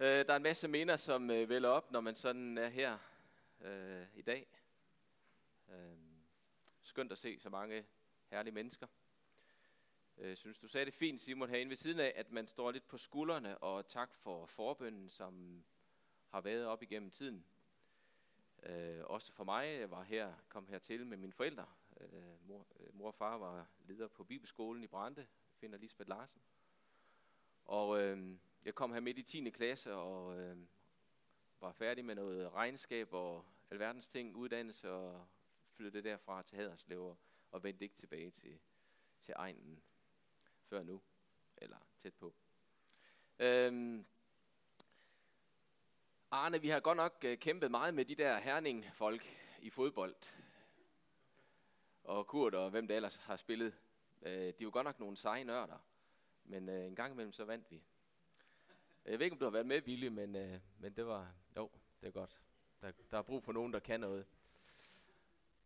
Øh, der er en masse minder, som øh, vælger op, når man sådan er her øh, i dag. Øh, skønt at se så mange herlige mennesker. Jeg øh, synes, du sagde det fint, Simon, herinde ved siden af, at man står lidt på skuldrene, og tak for forbønden, som har været op igennem tiden. Øh, også for mig, jeg var her, kom hertil med mine forældre. Øh, mor, øh, mor og far var leder på Bibelskolen i Brande, finder Lisbeth Larsen. Og øh, jeg kom her midt i 10. klasse og øh, var færdig med noget regnskab og alverdens ting, uddannelse og flyttede derfra til Haderslev og, og vendte ikke tilbage til, til egnen før nu, eller tæt på. Øhm, Arne, vi har godt nok øh, kæmpet meget med de der herning-folk i fodbold. Og Kurt og hvem der ellers har spillet. Øh, de er jo godt nok nogle seje nørder. Men øh, en gang imellem så vandt vi. Øh, jeg ved ikke, om du har været med, Ville, men, øh, men det var, jo, det er godt. Der, der er brug for nogen, der kan noget.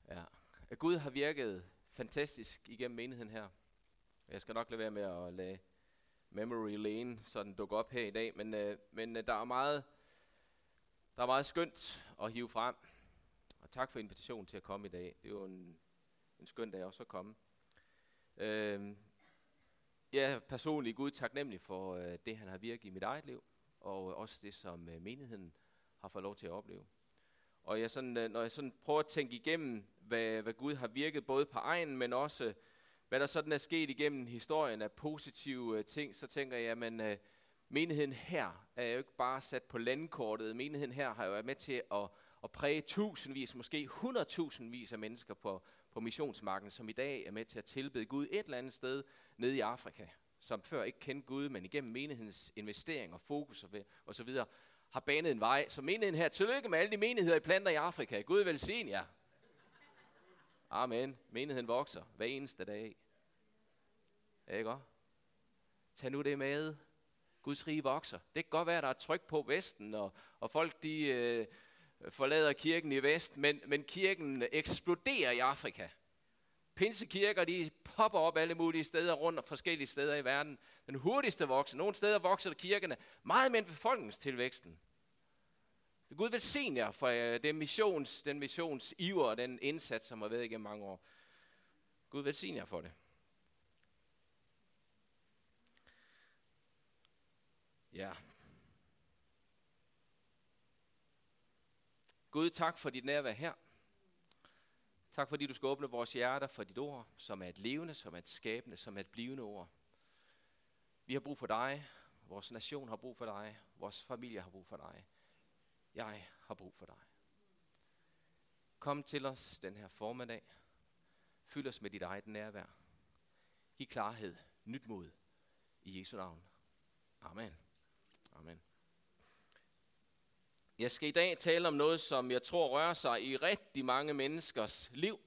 Ja. Gud har virket fantastisk igennem menigheden her. Jeg skal nok lade være med at lade memory lane sådan dukke op her i dag, men, øh, men øh, der er meget der er meget skønt at hive frem. Og tak for invitationen til at komme i dag. Det er jo en, en skøn dag også at komme. Øh, jeg er personligt Gud taknemmelig for øh, det, han har virket i mit eget liv, og øh, også det, som øh, menigheden har fået lov til at opleve. Og jeg sådan, øh, når jeg sådan prøver at tænke igennem, hvad, hvad Gud har virket både på egen, men også øh, hvad der sådan er sket igennem historien af positive øh, ting, så tænker jeg, at øh, menigheden her er jo ikke bare sat på landkortet. Menigheden her har jo været med til at, at præge tusindvis, måske hundredtusindvis af mennesker på, på missionsmarken, som i dag er med til at tilbede Gud et eller andet sted nede i Afrika, som før ikke kendte Gud, men igennem menighedens investering og fokus og så videre, har banet en vej. Så menigheden her, tillykke med alle de menigheder, I planter i Afrika. Gud velsigne jer. Amen. Menigheden vokser hver eneste dag. Ikke Tag nu det med. Guds rige vokser. Det kan godt være, at der er tryk på Vesten, og, og folk de øh, forlader kirken i Vest, men, men kirken eksploderer i Afrika. Pinsekirker, de popper op alle mulige steder rundt og forskellige steder i verden. Den hurtigste vokser. Nogle steder vokser kirkerne meget mere end befolkningstilvæksten. Det Gud velsigne jer for øh, den missions, den missionsiver og den indsats, som har været igennem mange år. Gud velsigne jer for det. Ja. Gud, tak for dit nærvær her. Tak fordi du skal åbne vores hjerter for dit ord, som er et levende, som er et skabende, som er et blivende ord. Vi har brug for dig. Vores nation har brug for dig. Vores familie har brug for dig. Jeg har brug for dig. Kom til os den her formiddag. Fyld os med dit eget nærvær. Giv klarhed, nyt mod. I Jesu navn. Amen. Amen. Jeg skal i dag tale om noget, som jeg tror rører sig i rigtig mange menneskers liv.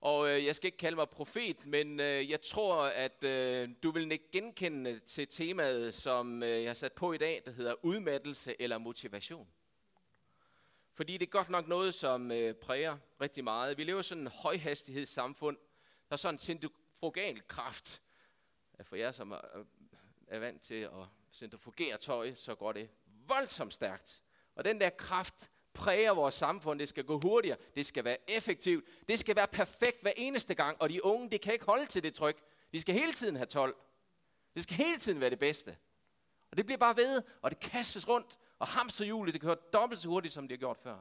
Og øh, jeg skal ikke kalde mig profet, men øh, jeg tror, at øh, du vil ikke genkende til temaet, som øh, jeg har sat på i dag, der hedder udmattelse eller motivation. Fordi det er godt nok noget, som øh, præger rigtig meget. Vi lever sådan en højhastighedssamfund. Der er sådan en centrifugal kraft. For jer, som er, er vant til at centrifugere tøj, så går det voldsomt stærkt. Og den der kraft præger vores samfund. Det skal gå hurtigere. Det skal være effektivt. Det skal være perfekt hver eneste gang. Og de unge, det kan ikke holde til det tryk. De skal hele tiden have 12. Det skal hele tiden være det bedste. Og det bliver bare ved, og det kastes rundt. Og hamsterhjulet, det kører dobbelt så hurtigt, som det har gjort før.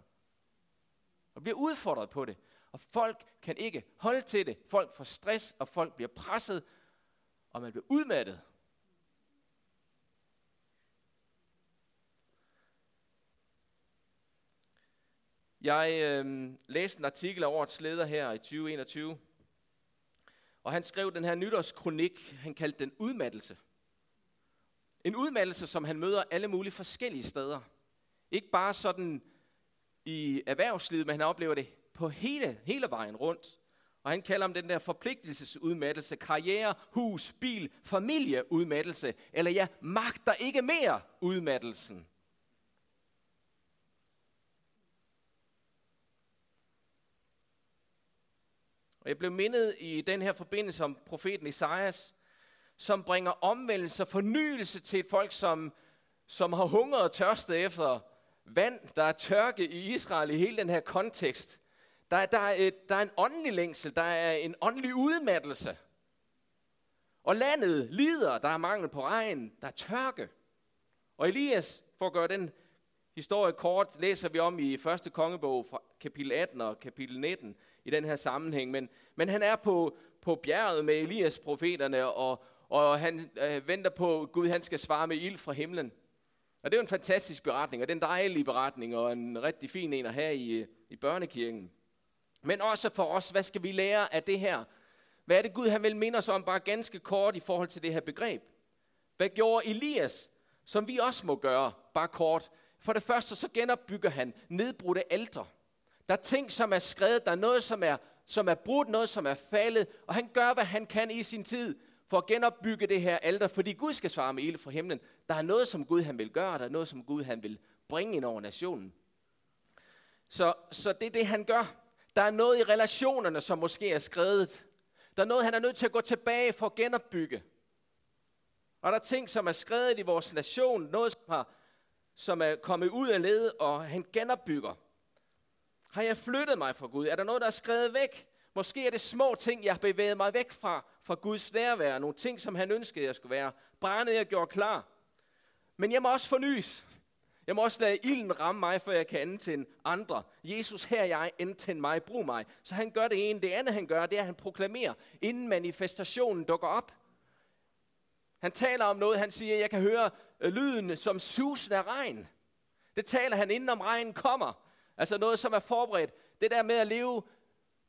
Og bliver udfordret på det. Og folk kan ikke holde til det. Folk får stress, og folk bliver presset, og man bliver udmattet. Jeg øh, læste en artikel af årets leder her i 2021, og han skrev den her nytårskronik, han kaldte den udmattelse. En udmattelse, som han møder alle mulige forskellige steder. Ikke bare sådan i erhvervslivet, men han oplever det på hele, hele vejen rundt. Og han kalder om den der forpligtelsesudmattelse, karriere, hus, bil, familieudmattelse, eller ja, magter ikke mere udmattelsen. Og jeg blev mindet i den her forbindelse om profeten Esajas, som bringer omvendelse og fornyelse til et folk, som, som har hunger og tørste efter vand, der er tørke i Israel i hele den her kontekst. Der, der, er, et, der er en åndelig længsel, der er en åndelig udmattelse. Og landet lider, der er mangel på regn, der er tørke. Og Elias, for at gøre den historie kort, læser vi om i første kongebog fra kapitel 18 og kapitel 19 i den her sammenhæng. Men, men han er på, på bjerget med Elias profeterne, og, og han øh, venter på, at Gud han skal svare med ild fra himlen. Og det er jo en fantastisk beretning, og det er en dejlig beretning, og en rigtig fin en at have i, i børnekirken. Men også for os, hvad skal vi lære af det her? Hvad er det Gud han vil minde os om, bare ganske kort i forhold til det her begreb? Hvad gjorde Elias, som vi også må gøre, bare kort? For det første, så genopbygger han nedbrudte alter. Der er ting, som er skrevet, der er noget, som er, som er brudt, noget, som er faldet, og han gør, hvad han kan i sin tid for at genopbygge det her alter, fordi Gud skal svare med ild fra himlen. Der er noget, som Gud han vil gøre, der er noget, som Gud han vil bringe ind over nationen. Så, så det er det, han gør. Der er noget i relationerne, som måske er skrevet. Der er noget, han er nødt til at gå tilbage for at genopbygge. Og der er ting, som er skrevet i vores nation, noget, som, har, som er kommet ud af led, og han genopbygger. Har jeg flyttet mig fra Gud? Er der noget, der er skrevet væk? Måske er det små ting, jeg har bevæget mig væk fra, fra Guds nærvær. Nogle ting, som han ønskede, jeg skulle være. Brændet, jeg gjorde klar. Men jeg må også fornyes. Jeg må også lade ilden ramme mig, for jeg kan antænde andre. Jesus, her jeg, antænd mig, brug mig. Så han gør det ene. Det andet, han gør, det er, at han proklamerer, inden manifestationen dukker op. Han taler om noget, han siger, jeg kan høre øh, lyden som susen af regn. Det taler han, inden om regnen kommer. Altså noget, som er forberedt. Det der med at leve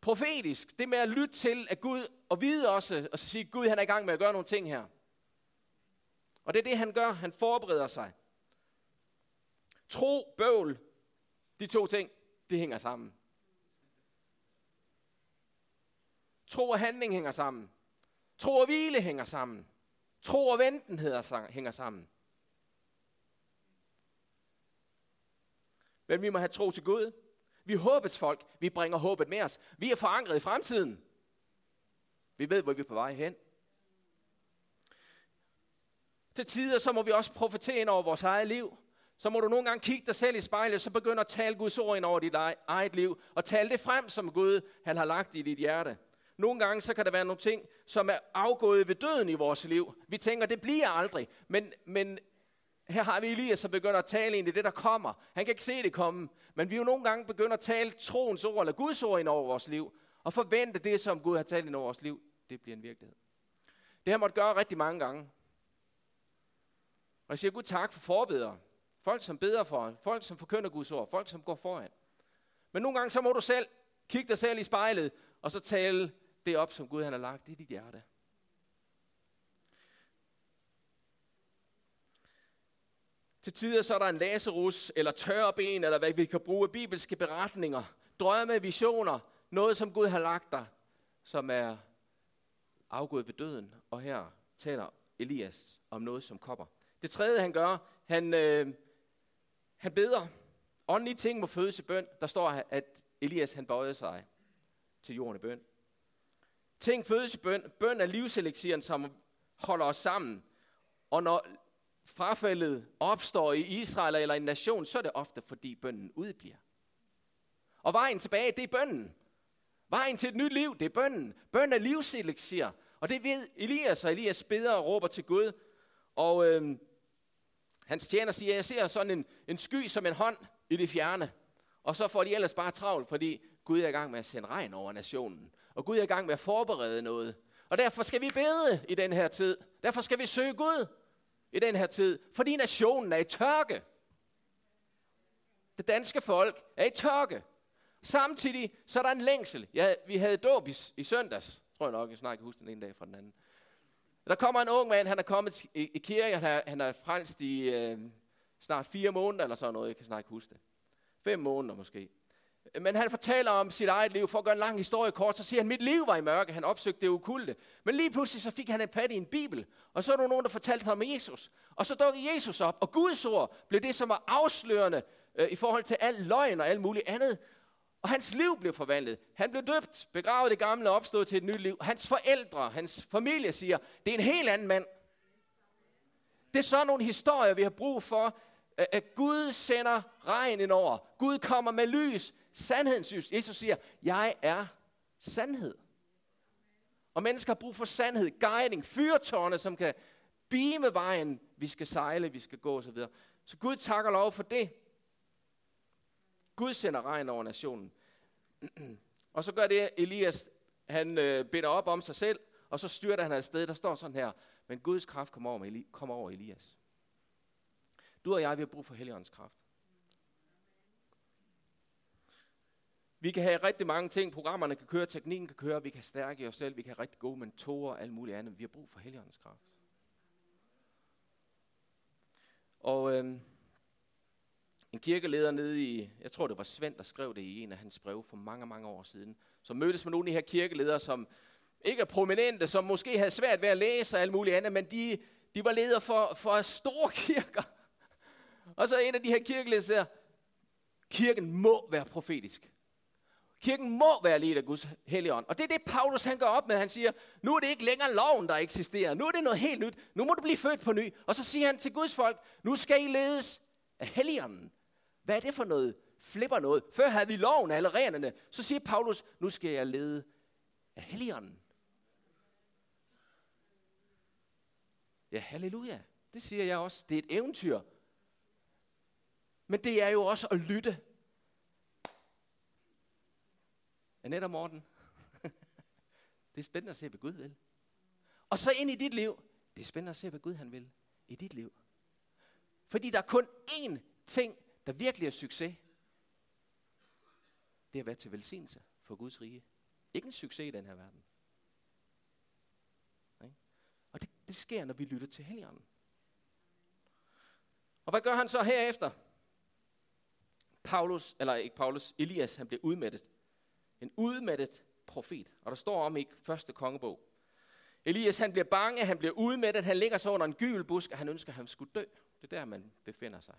profetisk, det med at lytte til, at Gud, og vide også, og så sige, Gud han er i gang med at gøre nogle ting her. Og det er det, han gør. Han forbereder sig. Tro, bøvl, de to ting, de hænger sammen. Tro og handling hænger sammen. Tro og hvile hænger sammen. Tro og venten hænger sammen. Men vi må have tro til Gud. Vi er håbets folk. Vi bringer håbet med os. Vi er forankret i fremtiden. Vi ved, hvor vi er på vej hen. Til tider så må vi også profetere ind over vores eget liv. Så må du nogle gange kigge dig selv i spejlet, så begynder at tale Guds ord ind over dit eget liv, og tale det frem, som Gud han har lagt i dit hjerte. Nogle gange så kan der være nogle ting, som er afgået ved døden i vores liv. Vi tænker, det bliver aldrig. Men, men her har vi Elias, som begynder at tale ind i det, der kommer. Han kan ikke se det komme, men vi jo nogle gange begynder at tale troens ord, eller Guds ord ind over vores liv, og forvente det, som Gud har talt ind over vores liv, det bliver en virkelighed. Det har måttet gøre rigtig mange gange. Og jeg siger Gud tak for forbedere. Folk, som beder for folk, som forkynder Guds ord, folk, som går foran. Men nogle gange, så må du selv kigge dig selv i spejlet, og så tale det op, som Gud han har lagt i dit hjerte. Til tider så er der en Lazarus, eller tørre ben, eller hvad vi kan bruge af bibelske beretninger, drømme, visioner, noget som Gud har lagt dig, som er afgået ved døden. Og her taler Elias om noget, som kommer. Det tredje, han gør, han, øh, han beder. Åndelige ting må fødes i bøn. Der står, at Elias han bøjede sig til jorden i bøn. Ting fødes i bøn. Bøn er livseleksieren, som holder os sammen. Og når frafaldet opstår i Israel eller en nation, så er det ofte, fordi bønnen udbliver. Og vejen tilbage, det er bønnen. Vejen til et nyt liv, det er bønnen. Bøn er livseleksier. Og det ved Elias, og Elias beder og råber til Gud. Og øh, hans tjener siger, jeg ser sådan en, en sky som en hånd i det fjerne. Og så får de ellers bare travlt, fordi Gud er i gang med at sende regn over nationen. Og Gud er i gang med at forberede noget. Og derfor skal vi bede i den her tid. Derfor skal vi søge Gud i den her tid. Fordi nationen er i tørke. Det danske folk er i tørke. Samtidig så er der en længsel. Ja, vi havde dåb i, i søndags. Tror jeg nok, jeg snart kan huske den ene dag fra den anden. Der kommer en ung mand, han er kommet i, i kirke, han er, han er frelst i øh, snart fire måneder eller sådan noget, jeg kan snart ikke huske det. Fem måneder måske. Men han fortæller om sit eget liv, for at gøre en lang historie kort, så siger han, mit liv var i mørke, han opsøgte det ukulte. Men lige pludselig så fik han en pat i en bibel, og så er der nogen, der fortalte ham om Jesus. Og så dukkede Jesus op, og Guds ord blev det, som var afslørende øh, i forhold til al løgn og alt muligt andet. Og hans liv blev forvandlet. Han blev døbt, begravet det gamle og opstået til et nyt liv. Hans forældre, hans familie siger, det er en helt anden mand. Det er sådan nogle historier, vi har brug for, at Gud sender regn ind over. Gud kommer med lys, sandhedens lys. Jesus siger, jeg er sandhed. Og mennesker har brug for sandhed, guiding, fyrtårne, som kan beame vejen, vi skal sejle, vi skal gå osv. Så Gud takker lov for det. Gud sender regn over nationen. Og så gør det Elias, han øh, beder op om sig selv, og så styrter han afsted. Der står sådan her, men Guds kraft kommer over, Eli- kommer over Elias. Du og jeg, vi har brug for Helligåndens kraft. Vi kan have rigtig mange ting, programmerne kan køre, teknikken kan køre, vi kan stærke os selv, vi kan have rigtig gode mentorer og alt muligt andet. Vi har brug for Helligåndens kraft. Og øh, en kirkeleder nede i, jeg tror det var Svend, der skrev det i en af hans breve for mange, mange år siden, som mødtes med nogle af de her kirkeledere, som ikke er prominente, som måske havde svært ved at læse og alt muligt andet, men de, de var ledere for, for store kirker. Og så en af de her kirkeledere siger, kirken må være profetisk. Kirken må være ledt af Guds helligånd. Og det er det, Paulus han går op med. Han siger, nu er det ikke længere loven, der eksisterer. Nu er det noget helt nyt. Nu må du blive født på ny. Og så siger han til Guds folk, nu skal I ledes af helligånden. Hvad er det for noget? Flipper noget. Før havde vi loven af alle reglerne. Så siger Paulus, nu skal jeg lede af helligånden. Ja, halleluja. Det siger jeg også. Det er et eventyr. Men det er jo også at lytte Annette og Morten. det er spændende at se, hvad Gud vil. Og så ind i dit liv. Det er spændende at se, hvad Gud han vil i dit liv. Fordi der er kun én ting, der virkelig er succes. Det er at være til velsignelse for Guds rige. Ikke en succes i den her verden. Og det, det sker, når vi lytter til Helligånden. Og hvad gør han så herefter? Paulus, eller ikke Paulus, Elias, han bliver udmattet. En udmattet profet. Og der står om i første kongebog. Elias han bliver bange, han bliver udmattet, han ligger så under en gyvel busk, og han ønsker, at han skulle dø. Det er der, man befinder sig.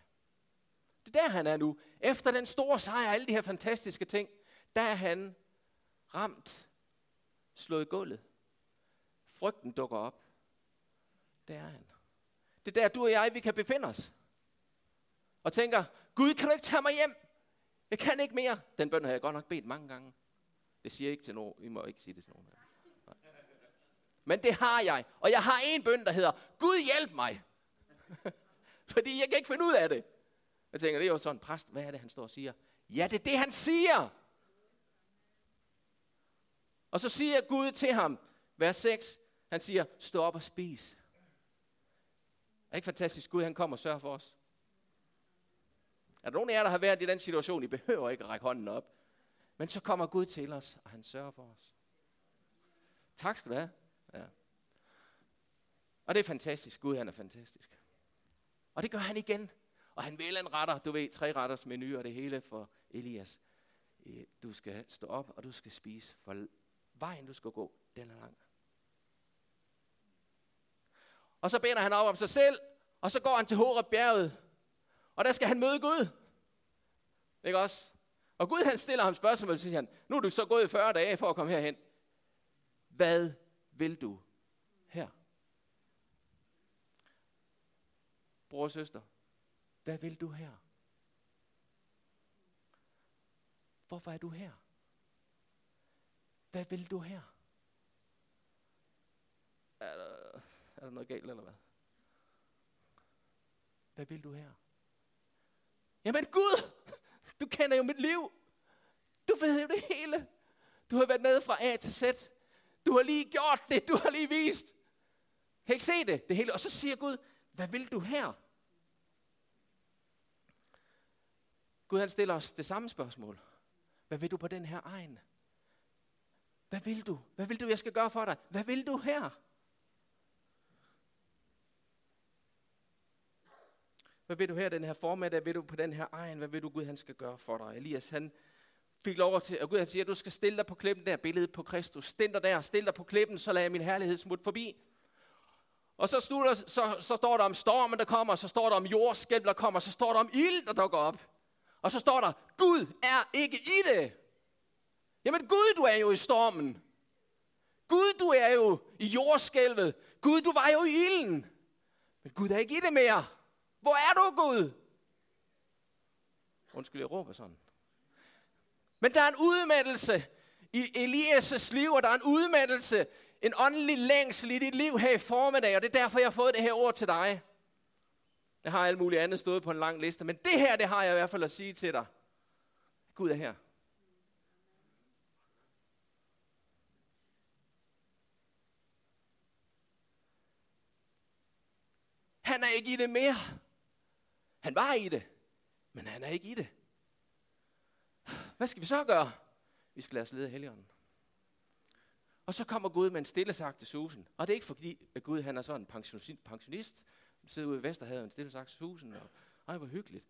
Det er der, han er nu. Efter den store sejr og alle de her fantastiske ting, der er han ramt, slået i gulvet. Frygten dukker op. Det er han. Det er der, du og jeg, vi kan befinde os. Og tænker, Gud, kan du ikke tage mig hjem? Jeg kan ikke mere. Den bøn har jeg godt nok bedt mange gange. Det siger jeg ikke til nogen. I må ikke sige det til nogen. Nej. Men det har jeg. Og jeg har en bøn, der hedder, Gud hjælp mig. Fordi jeg kan ikke finde ud af det. Jeg tænker, det er jo sådan en præst. Hvad er det, han står og siger? Ja, det er det, han siger. Og så siger Gud til ham, vers 6, han siger, stå op og spis. Er ikke fantastisk, Gud han kommer og sørger for os? Er der nogen af jer, der har været i den situation, I behøver ikke at række hånden op? Men så kommer Gud til os, og han sørger for os. Tak skal du have. Ja. Og det er fantastisk. Gud, han er fantastisk. Og det gør han igen. Og han vil en retter, du ved, tre retters menu og det hele for Elias. Du skal stå op, og du skal spise, for vejen, du skal gå, den er lang. Og så beder han op om sig selv, og så går han til Horeb bjerget, og der skal han møde Gud. Ikke også? Og Gud han stiller ham spørgsmål, og siger han, nu er du så gået 40 dage for at komme herhen. Hvad vil du her? Bror og søster, hvad vil du her? Hvorfor er du her? Hvad vil du her? Er der, er der noget galt, eller hvad? Hvad vil du her? Jamen Gud, du kender jo mit liv. Du ved jo det hele. Du har været med fra A til Z. Du har lige gjort det. Du har lige vist. Kan ikke se det? Det hele. Og så siger Gud, hvad vil du her? Gud han stiller os det samme spørgsmål. Hvad vil du på den her egen? Hvad vil du? Hvad vil du, jeg skal gøre for dig? Hvad vil du her? Hvad vil du her den her formiddag? Hvad vil du på den her egen? Hvad vil du Gud han skal gøre for dig? Elias han fik lov til, og Gud han siger, du skal stille dig på klippen der, billedet på Kristus. Stil dig der, stil dig på klippen, så lader jeg min herlighed smutte forbi. Og så, slutter, så, så står der om stormen, der kommer, så står der om jordskælv, der kommer, så står der om ild, der dukker op. Og så står der, Gud er ikke i det. Jamen Gud, du er jo i stormen. Gud, du er jo i jordskælvet. Gud, du var jo i ilden. Men Gud er ikke i det mere. Hvor er du, Gud? Undskyld, jeg råber sådan. Men der er en udmattelse i Elias' liv, og der er en udmattelse, en åndelig længsel i dit liv her i formiddag, og det er derfor, jeg har fået det her ord til dig. Jeg har alt muligt andet stået på en lang liste, men det her, det har jeg i hvert fald at sige til dig. Gud er her. Han er ikke i det mere. Han var i det, men han er ikke i det. Hvad skal vi så gøre? Vi skal lade os lede af Helligånden. Og så kommer Gud med en stille sagt til susen. Og det er ikke fordi, at Gud han er sådan en pensionist, pensionist sidder ude i Vesterhavet, en stille sagt til susen, og ej, hvor hyggeligt.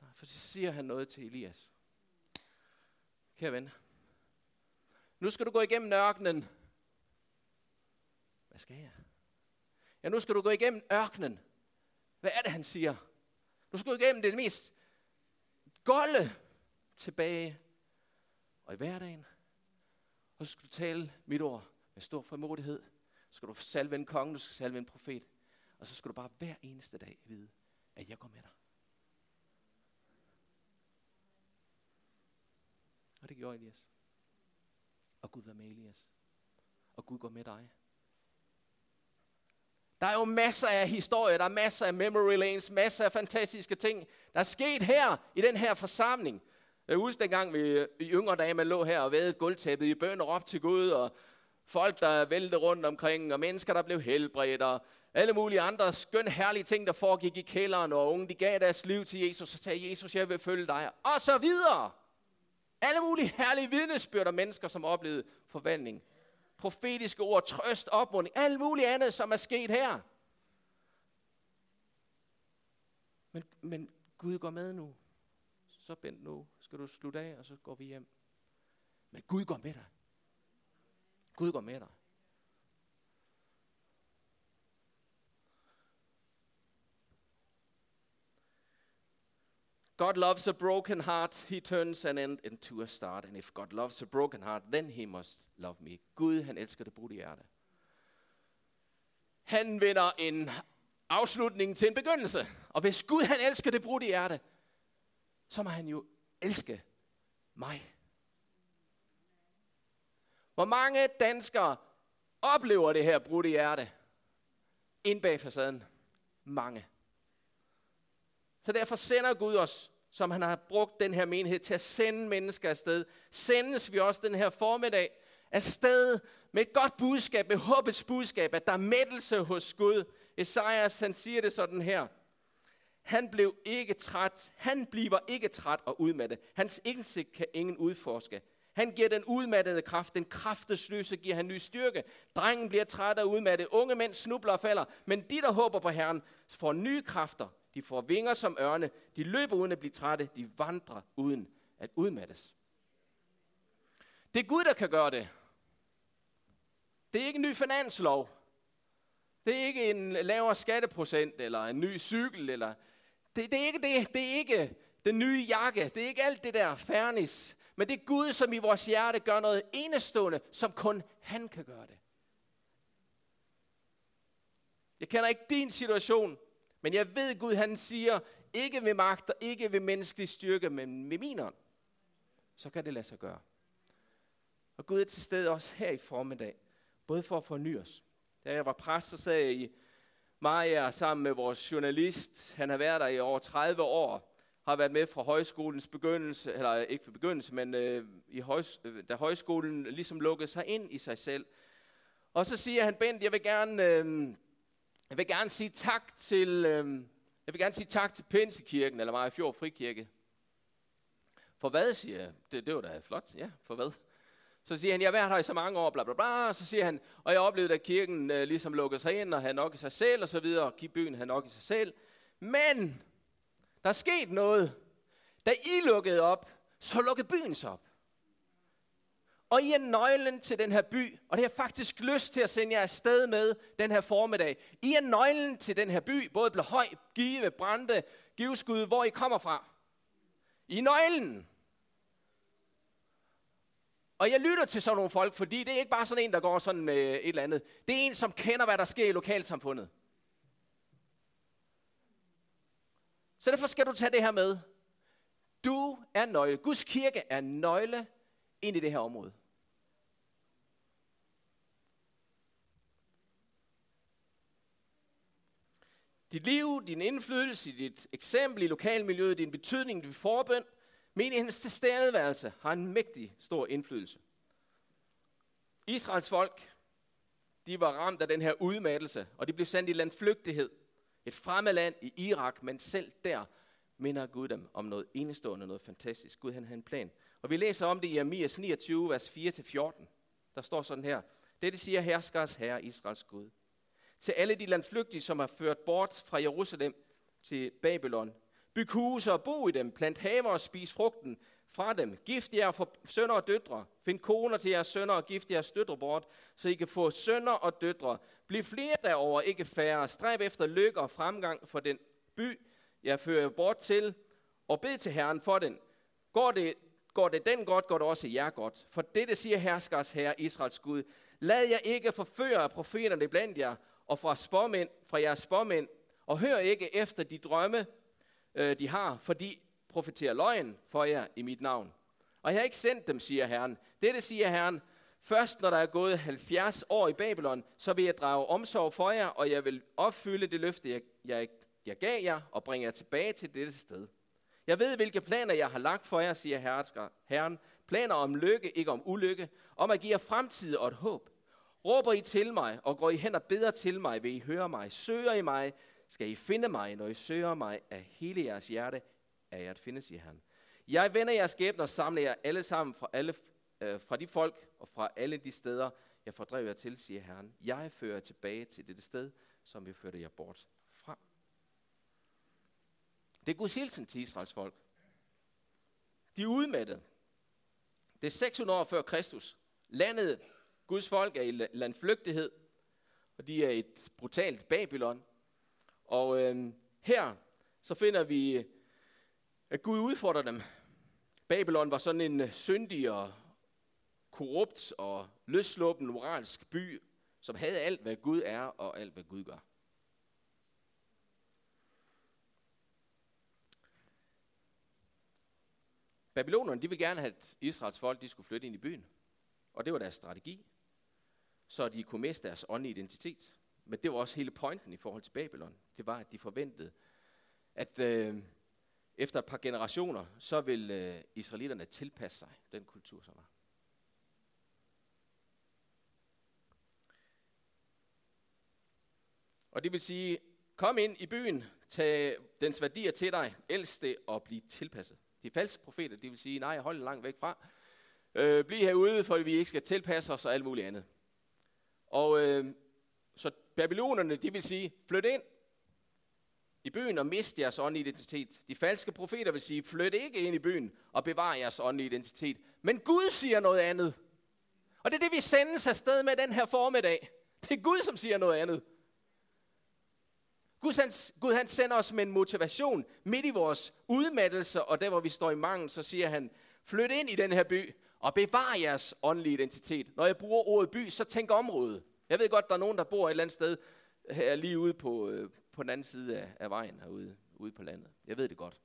Nej, for så siger han noget til Elias. Kære ven, nu skal du gå igennem ørkenen. Hvad skal jeg? Ja, nu skal du gå igennem ørkenen. Hvad er det, han siger? Du skal gå igennem det mest golde tilbage. Og i hverdagen. Og så skal du tale mit ord med stor frimodighed. Så skal du salve en konge, du skal salve en profet. Og så skal du bare hver eneste dag vide, at jeg går med dig. Og det gjorde Elias. Og Gud var med Elias. Og Gud går med dig. Der er jo masser af historier, der er masser af memory lanes, masser af fantastiske ting, der er sket her i den her forsamling. Jeg husker dengang vi i yngre dage, man lå her og vædede gulvtæppet i bøn og op til Gud, og folk, der væltede rundt omkring, og mennesker, der blev helbredt, og alle mulige andre skøn herlige ting, der foregik i kælderen, og unge, de gav deres liv til Jesus, og sagde, Jesus, jeg vil følge dig, og så videre. Alle mulige herlige vidnesbyrd af mennesker, som oplevede forvandling profetiske ord, trøst, opmuntring, alt muligt andet, som er sket her. Men, men Gud går med nu. Så Bent, nu skal du slutte af, og så går vi hjem. Men Gud går med dig. Gud går med dig. God loves a broken heart. He turns an end into a start. And if God loves a broken heart, then he must love me. Gud, han elsker det brudte hjerte. Han vender en afslutning til en begyndelse. Og hvis Gud, han elsker det brudte hjerte, så må han jo elske mig. Hvor mange danskere oplever det her brudte hjerte ind bag facaden? Mange. Så derfor sender Gud os, som han har brugt den her menighed til at sende mennesker afsted. Sendes vi også den her formiddag afsted med et godt budskab, med håbets budskab, at der er mættelse hos Gud. Esajas, han siger det sådan her. Han blev ikke træt. Han bliver ikke træt og udmattet. Hans indsigt kan ingen udforske. Han giver den udmattede kraft. Den kraftesløse giver han ny styrke. Drengen bliver træt og udmattet. Unge mænd snubler og falder. Men de, der håber på Herren, får nye kræfter. De får vinger som ørne. De løber uden at blive trætte. De vandrer uden at udmattes. Det er Gud, der kan gøre det. Det er ikke en ny finanslov. Det er ikke en lavere skatteprocent, eller en ny cykel, eller... Det, det er ikke det. Det er ikke den nye jakke. Det er ikke alt det der fernis. Men det er Gud, som i vores hjerte gør noget enestående, som kun han kan gøre det. Jeg kender ikke din situation, men jeg ved, Gud han siger, ikke ved magt og ikke ved menneskelig styrke, men med min ånd. Så kan det lade sig gøre. Og Gud er til stede også her i formiddag, både for at forny os. Da jeg var præst, så sad jeg i Maja sammen med vores journalist. Han har været der i over 30 år, har været med fra højskolens begyndelse, eller ikke fra begyndelse, men øh, i højs, da højskolen ligesom lukkede sig ind i sig selv. Og så siger han, Bent, jeg vil gerne, øh, jeg vil gerne sige tak til, øh, jeg vil gerne sige tak til Pinsekirken, eller Majfjord Frikirke. For hvad, siger jeg? Det, det var da flot. Ja, for hvad? Så siger han, jeg har været her i så mange år, bla bla bla. Så siger han, og jeg oplevede, at kirken øh, ligesom lukkede sig ind, og havde nok i sig selv, og så videre. Byen havde nok i sig selv. Men, der er sket noget. Da I lukkede op, så lukkede byen sig op. Og I er nøglen til den her by, og det har faktisk lyst til at sende jer afsted med den her formiddag. I er nøglen til den her by, både høj, Give, Brande, Giveskud, hvor I kommer fra. I er nøglen. Og jeg lytter til sådan nogle folk, fordi det er ikke bare sådan en, der går sådan med et eller andet. Det er en, som kender, hvad der sker i lokalsamfundet. Så derfor skal du tage det her med. Du er nøgle. Guds kirke er nøgle ind i det her område. Dit liv, din indflydelse, dit eksempel i lokalmiljøet, din betydning, din forbøn, menighedens tilstedeværelse har en mægtig stor indflydelse. Israels folk, de var ramt af den her udmattelse, og de blev sendt i landflygtighed. Et fremmed land i Irak, men selv der minder Gud dem om noget enestående, noget fantastisk. Gud han havde en plan. Og vi læser om det i Amias 29, vers 4-14. Der står sådan her. Dette siger herskers herre, Israels Gud. Til alle de landflygtige, som har ført bort fra Jerusalem til Babylon. Byg huse og bo i dem. Plant haver og spis frugten fra dem. Gift jer for sønner og døtre. Find koner til jeres sønner og gift jeres døtre bort, så I kan få sønner og døtre. Bliv flere derover, ikke færre. Stræb efter lykke og fremgang for den by, jeg fører bort til, og bed til Herren for den. Går det, går det den godt, går det også jer godt. For dette siger herskers herre, Israels Gud. Lad jer ikke forføre af profeterne blandt jer, og fra, spormænd, fra jeres spormænd, og hør ikke efter de drømme, øh, de har, for de profeterer løgn for jer i mit navn. Og jeg har ikke sendt dem, siger Herren. Dette siger Herren, først når der er gået 70 år i Babylon, så vil jeg drage omsorg for jer, og jeg vil opfylde det løfte, jeg, jeg, jeg gav jer, og bringe jer tilbage til dette sted. Jeg ved, hvilke planer jeg har lagt for jer, siger Herren. Planer om lykke, ikke om ulykke. Om at give jer fremtid og et håb. Råber I til mig, og går I hen og beder til mig, vil I høre mig. Søger I mig, skal I finde mig, når I søger mig af hele jeres hjerte, er jeg at finde, siger han. Jeg vender jeres skæbne og samler jer alle sammen fra, alle, øh, fra de folk og fra alle de steder, jeg fordrev jer til, siger Herren. Jeg fører tilbage til dette sted, som vi førte jer bort. Det er Guds hilsen til Israels folk. De er udmattet. Det er 600 år før Kristus. Landet, Guds folk er i landflygtighed, og de er et brutalt Babylon. Og øh, her så finder vi at Gud udfordrer dem. Babylon var sådan en øh, syndig og korrupt og løsluppen moralsk by, som havde alt, hvad Gud er og alt, hvad Gud gør. Babylonerne, de ville gerne have, at Israels folk de skulle flytte ind i byen. Og det var deres strategi. Så de kunne miste deres åndelige identitet. Men det var også hele pointen i forhold til Babylon. Det var, at de forventede, at øh, efter et par generationer, så vil øh, israelitterne tilpasse sig den kultur, som var. Og det vil sige, kom ind i byen, tag dens værdier til dig, elsk det og bliv tilpasset. De falske profeter, de vil sige, nej, hold langt væk fra. Øh, bliv herude, for vi ikke skal tilpasse os og alt muligt andet. Og øh, så babylonerne, de vil sige, flyt ind, i byen og mist jeres åndelige identitet. De falske profeter vil sige, flyt ikke ind i byen og bevar jeres åndelige identitet. Men Gud siger noget andet. Og det er det, vi sendes afsted med den her formiddag. Det er Gud, som siger noget andet. Gud han, Gud han sender os med en motivation midt i vores udmattelse, og der hvor vi står i mangel, så siger han, flyt ind i den her by og bevar jeres åndelige identitet. Når jeg bruger ordet by, så tænk område. Jeg ved godt, der er nogen, der bor et eller andet sted her lige ude på, øh, på den anden side af, af vejen herude ude på landet. Jeg ved det godt.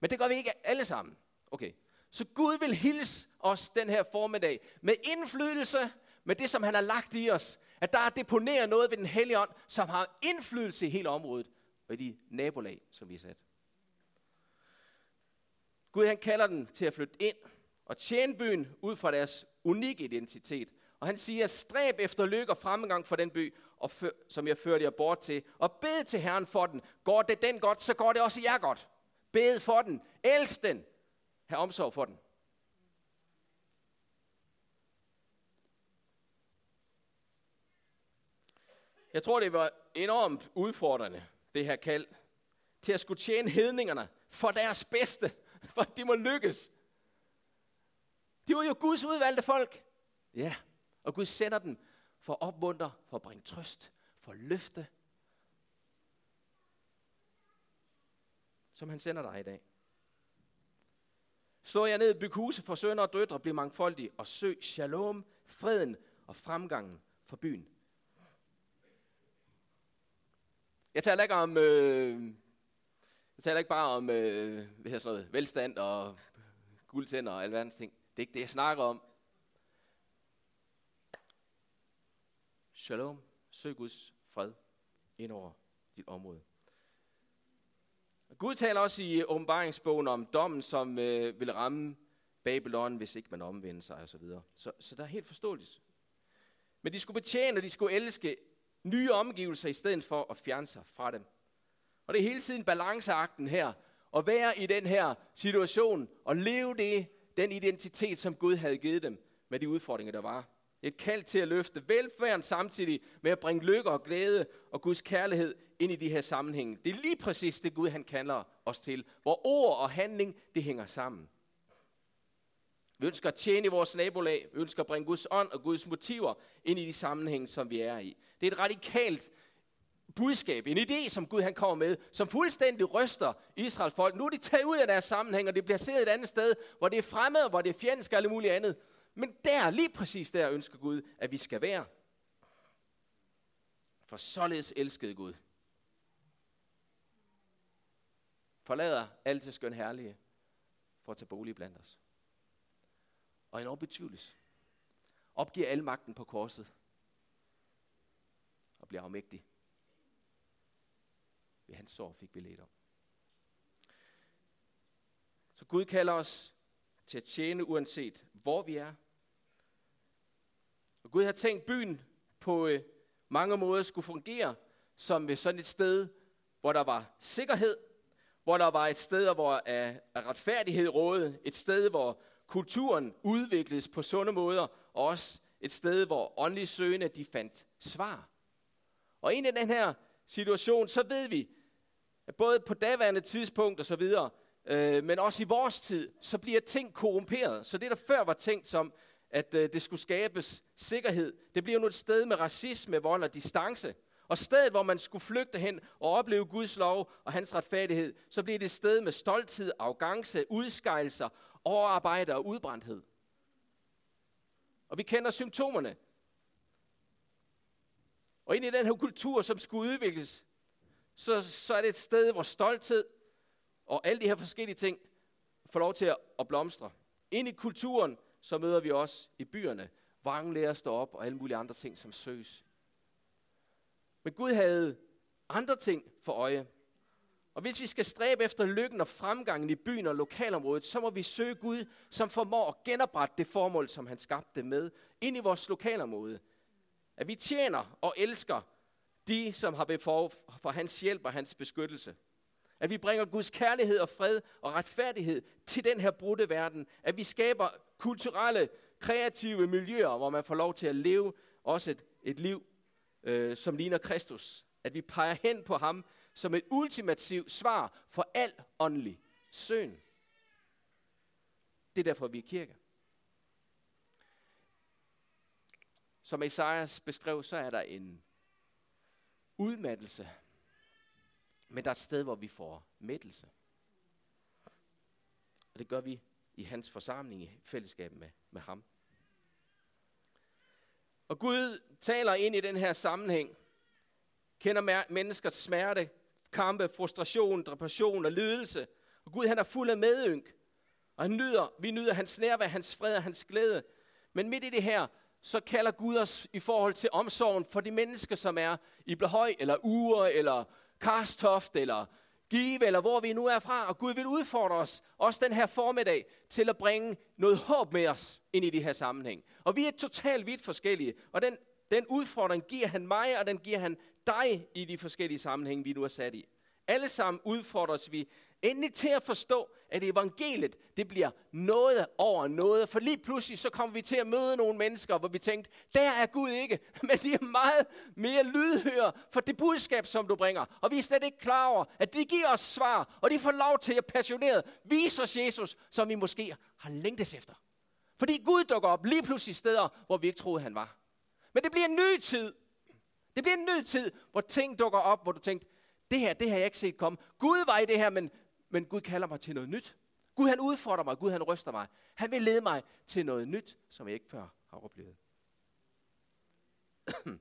Men det gør vi ikke alle sammen. Okay. Så Gud vil hilse os den her formiddag med indflydelse, med det, som han har lagt i os. At der er deponeret noget ved den hellige ånd, som har indflydelse i hele området og i de nabolag, som vi er sat. Gud han kalder den til at flytte ind og tjene byen ud fra deres unikke identitet. Og han siger, stræb efter lykke og fremgang for den by, og før, som jeg førte jer bort til, og bed til Herren for den. Går det den godt, så går det også jer godt. Bed for den. Elsk den. Hav omsorg for den. Jeg tror, det var enormt udfordrende, det her kald, til at skulle tjene hedningerne for deres bedste, for at de må lykkes. De var jo Guds udvalgte folk. Ja, og Gud sender dem for at opmuntre, for at bringe trøst, for at løfte, som han sender dig i dag. Slå jer ned, byg huse for sønner og døtre, bliv mangfoldige, og søg shalom, freden og fremgangen for byen. Jeg taler ikke om, øh, Jeg taler ikke bare om øh, hvad sådan noget, velstand og guldtænder og alverdens ting. Det er ikke det, jeg snakker om. Shalom. Søg Guds fred ind over dit område. Gud taler også i åbenbaringsbogen om dommen, som øh, vil ramme Babylon, hvis ikke man omvender sig osv. Så, videre. så, så der er helt forståeligt. Men de skulle betjene, og de skulle elske nye omgivelser, i stedet for at fjerne sig fra dem. Og det er hele tiden balanceakten her, at være i den her situation, og leve det, den identitet, som Gud havde givet dem, med de udfordringer, der var. Et kald til at løfte velfærden samtidig med at bringe lykke og glæde og Guds kærlighed ind i de her sammenhænge. Det er lige præcis det Gud han kalder os til, hvor ord og handling det hænger sammen. Vi ønsker at tjene i vores nabolag. Vi ønsker at bringe Guds ånd og Guds motiver ind i de sammenhænge, som vi er i. Det er et radikalt budskab, en idé, som Gud han kommer med, som fuldstændig ryster Israels folk. Nu er de taget ud af deres sammenhæng, og det bliver placeret et andet sted, hvor det er fremmed, hvor det er fjendsk og alt muligt andet. Men der, lige præcis der, ønsker Gud, at vi skal være. For således elskede Gud. Forlader alt til skøn herlige for at tage bolig blandt os. Og endnu betvivles. Opgiver al magten på korset. Og bliver afmægtig. Ved hans sår fik vi let om. Så Gud kalder os til at tjene uanset hvor vi er, og Gud har tænkt byen på øh, mange måder skulle fungere som øh, sådan et sted, hvor der var sikkerhed, hvor der var et sted, hvor øh, af, retfærdighed rådede, et sted, hvor kulturen udvikledes på sunde måder, og også et sted, hvor åndelige søgende de fandt svar. Og ind i den her situation, så ved vi, at både på daværende tidspunkt og så videre, øh, men også i vores tid, så bliver ting korrumperet. Så det, der før var tænkt som at øh, det skulle skabes sikkerhed. Det bliver nu et sted med racisme, vold og distance. Og stedet, hvor man skulle flygte hen og opleve Guds lov og hans retfærdighed, så bliver det et sted med stolthed, arrogance, udskejelser, overarbejde og udbrændthed. Og vi kender symptomerne. Og ind i den her kultur, som skulle udvikles, så, så er det et sted, hvor stolthed og alle de her forskellige ting får lov til at blomstre. Ind i kulturen, så møder vi også i byerne vranglærer står op og alle mulige andre ting, som søges. Men Gud havde andre ting for øje. Og hvis vi skal stræbe efter lykken og fremgangen i byen og lokalområdet, så må vi søge Gud, som formår at genoprette det formål, som han skabte med, ind i vores lokalområde. At vi tjener og elsker de, som har behov for hans hjælp og hans beskyttelse. At vi bringer Guds kærlighed og fred og retfærdighed til den her brudte verden. At vi skaber kulturelle, kreative miljøer, hvor man får lov til at leve også et, et liv, øh, som ligner Kristus. At vi peger hen på ham som et ultimativt svar for al åndelig søn. Det er derfor, vi er kirke. Som Esajas beskrev, så er der en udmattelse men der er et sted, hvor vi får mættelse. Og det gør vi i hans forsamling i fællesskab med, med ham. Og Gud taler ind i den her sammenhæng, kender menneskers smerte, kampe, frustration, depression og lidelse. Og Gud han er fuld af medynk. Og han nyder, vi nyder hans nærvær, hans fred og hans glæde. Men midt i det her, så kalder Gud os i forhold til omsorgen for de mennesker, som er i Blehøj, eller Ure, eller Karstoft eller Give, eller hvor vi nu er fra. Og Gud vil udfordre os, også den her formiddag, til at bringe noget håb med os ind i de her sammenhæng. Og vi er totalt vidt forskellige, og den, den udfordring giver han mig, og den giver han dig i de forskellige sammenhænge, vi nu er sat i. Alle sammen udfordres vi endelig til at forstå, at evangeliet, det bliver noget over noget. For lige pludselig, så kommer vi til at møde nogle mennesker, hvor vi tænkte, der er Gud ikke. Men de er meget mere lydhøre for det budskab, som du bringer. Og vi er slet ikke klar over, at de giver os svar, og de får lov til at passioneret vise os Jesus, som vi måske har længtes efter. Fordi Gud dukker op lige pludselig steder, hvor vi ikke troede, han var. Men det bliver en ny tid. Det bliver en ny tid, hvor ting dukker op, hvor du tænkte, det her, det har jeg ikke set komme. Gud var i det her, men men Gud kalder mig til noget nyt. Gud han udfordrer mig, Gud han ryster mig. Han vil lede mig til noget nyt, som jeg ikke før har oplevet.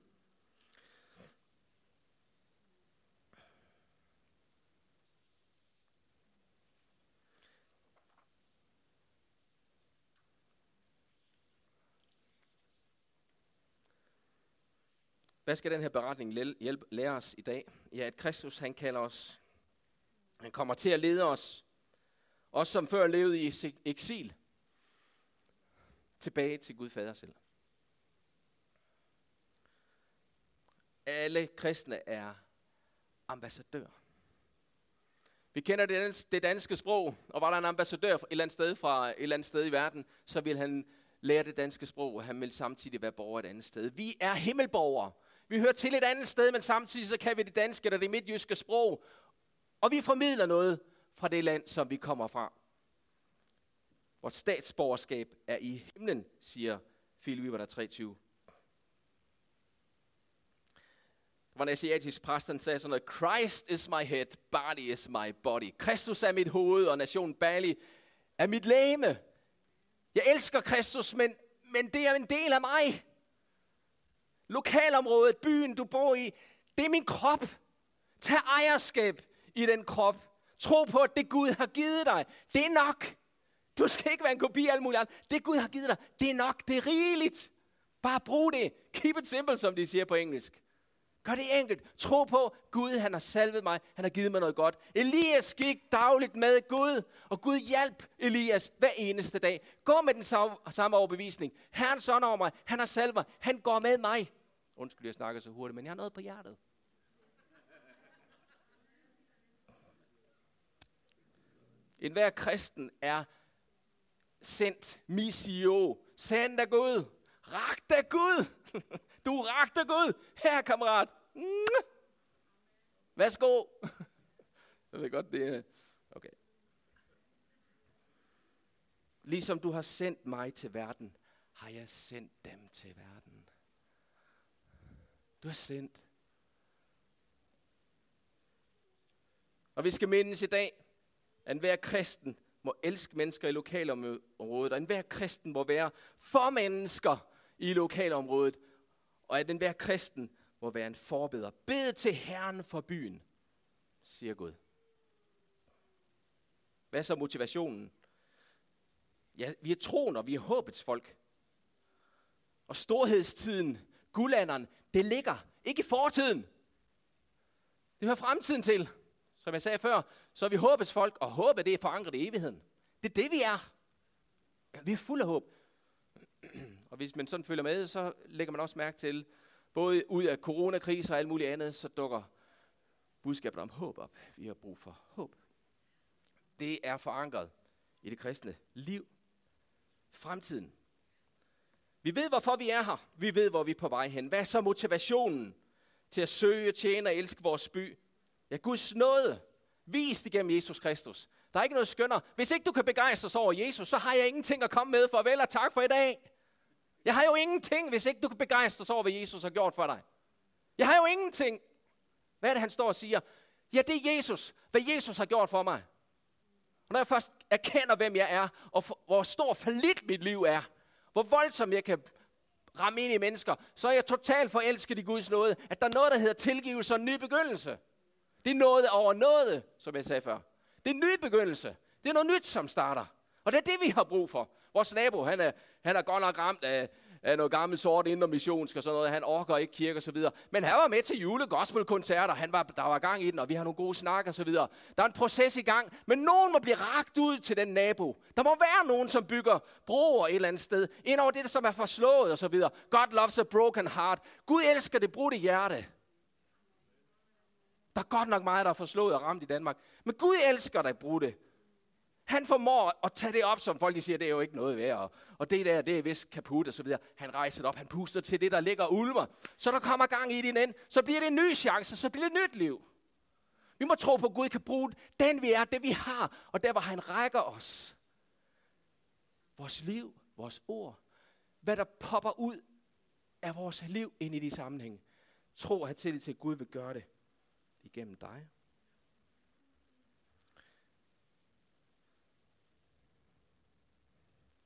Hvad skal den her beretning hjælpe, lære os i dag? Ja, at Kristus han kalder os. Han kommer til at lede os. Os som før levede i eksil. Tilbage til Gud Fader selv. Alle kristne er ambassadør. Vi kender det danske sprog, og var der en ambassadør et eller andet sted fra et eller andet sted i verden, så vil han lære det danske sprog, og han vil samtidig være borger et andet sted. Vi er himmelborgere. Vi hører til et andet sted, men samtidig så kan vi det danske eller det midtjyske sprog, og vi formidler noget fra det land, som vi kommer fra. Vores statsborgerskab er i himlen, siger Philip 23. Der var en asiatisk præst, der sagde sådan noget, Christ is my head, body is my body. Kristus er mit hoved, og nationen Bali er mit læme. Jeg elsker Kristus, men, men det er en del af mig. Lokalområdet, byen, du bor i, det er min krop. Tag ejerskab i den krop. Tro på, at det Gud har givet dig, det er nok. Du skal ikke være en kopi af alt muligt andet. Det Gud har givet dig, det er nok, det er rigeligt. Bare brug det. Keep it simple, som de siger på engelsk. Gør det enkelt. Tro på, Gud han har salvet mig. Han har givet mig noget godt. Elias gik dagligt med Gud, og Gud hjalp Elias hver eneste dag. Gå med den samme overbevisning. Herren sådan over mig. Han har salvet mig. Han går med mig. Undskyld, jeg snakker så hurtigt, men jeg har noget på hjertet. En hver kristen er sendt missio. Send dig Gud. Rak dig Gud. Du er ragt Gud. Her, kammerat. Værsgo. Jeg ved godt, det er... Okay. Ligesom du har sendt mig til verden, har jeg sendt dem til verden. Du er sendt. Og vi skal mindes i dag, at enhver kristen må elske mennesker i lokalområdet, og enhver kristen må være for mennesker i lokalområdet, og at enhver kristen må være en forbeder. Bed til Herren for byen, siger Gud. Hvad er så motivationen? Ja, vi er troen, og vi er håbets folk. Og storhedstiden, guldalderen, det ligger ikke i fortiden. Det hører fremtiden til. Som jeg sagde før, så er vi håbets folk, og håbet det er forankret i evigheden. Det er det, vi er. Vi er fuld af håb. Og hvis man sådan følger med, så lægger man også mærke til, både ud af coronakriser og alt muligt andet, så dukker budskabet om håb op. Vi har brug for håb. Det er forankret i det kristne liv. Fremtiden. Vi ved, hvorfor vi er her. Vi ved, hvor vi er på vej hen. Hvad er så motivationen til at søge, tjene og elske vores by? Ja, Guds nåde, vist igennem Jesus Kristus. Der er ikke noget skønner. Hvis ikke du kan begejstres over Jesus, så har jeg ingenting at komme med. Farvel og tak for i dag. Jeg har jo ingenting, hvis ikke du kan begejstres over, hvad Jesus har gjort for dig. Jeg har jo ingenting. Hvad er det, han står og siger? Ja, det er Jesus. Hvad Jesus har gjort for mig. Og når jeg først erkender, hvem jeg er, og for, hvor stor forlit mit liv er, hvor voldsomt jeg kan ramme ind i mennesker, så er jeg totalt forelsket i Guds nåde, at der er noget, der hedder tilgivelse og ny begyndelse. Det er noget over noget, som jeg sagde før. Det er en ny begyndelse. Det er noget nyt, som starter. Og det er det, vi har brug for. Vores nabo, han er, han er godt nok ramt af, af noget gammelt sort indre missionsk og sådan noget. Han orker ikke kirke og så videre. Men han var med til julegospelkoncerter. Han var, der var gang i den, og vi har nogle gode snakker og så videre. Der er en proces i gang, men nogen må blive ragt ud til den nabo. Der må være nogen, som bygger broer et eller andet sted. Ind over det, som er forslået og så videre. God loves a broken heart. Gud elsker det brudte hjerte. Der er godt nok meget, der er forslået og ramt i Danmark. Men Gud elsker dig brudte han formår at tage det op, som folk de siger, det er jo ikke noget værd, og, og det der, det er vist kaput og så videre. Han rejser det op, han puster til det, der ligger ulmer. Så der kommer gang i din ind, så bliver det en ny chance, så bliver det et nyt liv. Vi må tro på, at Gud kan bruge den, vi er, det vi har, og der, hvor han rækker os. Vores liv, vores ord, hvad der popper ud af vores liv ind i de sammenhænge. Tro og have tillid til, at Gud vil gøre det igennem dig.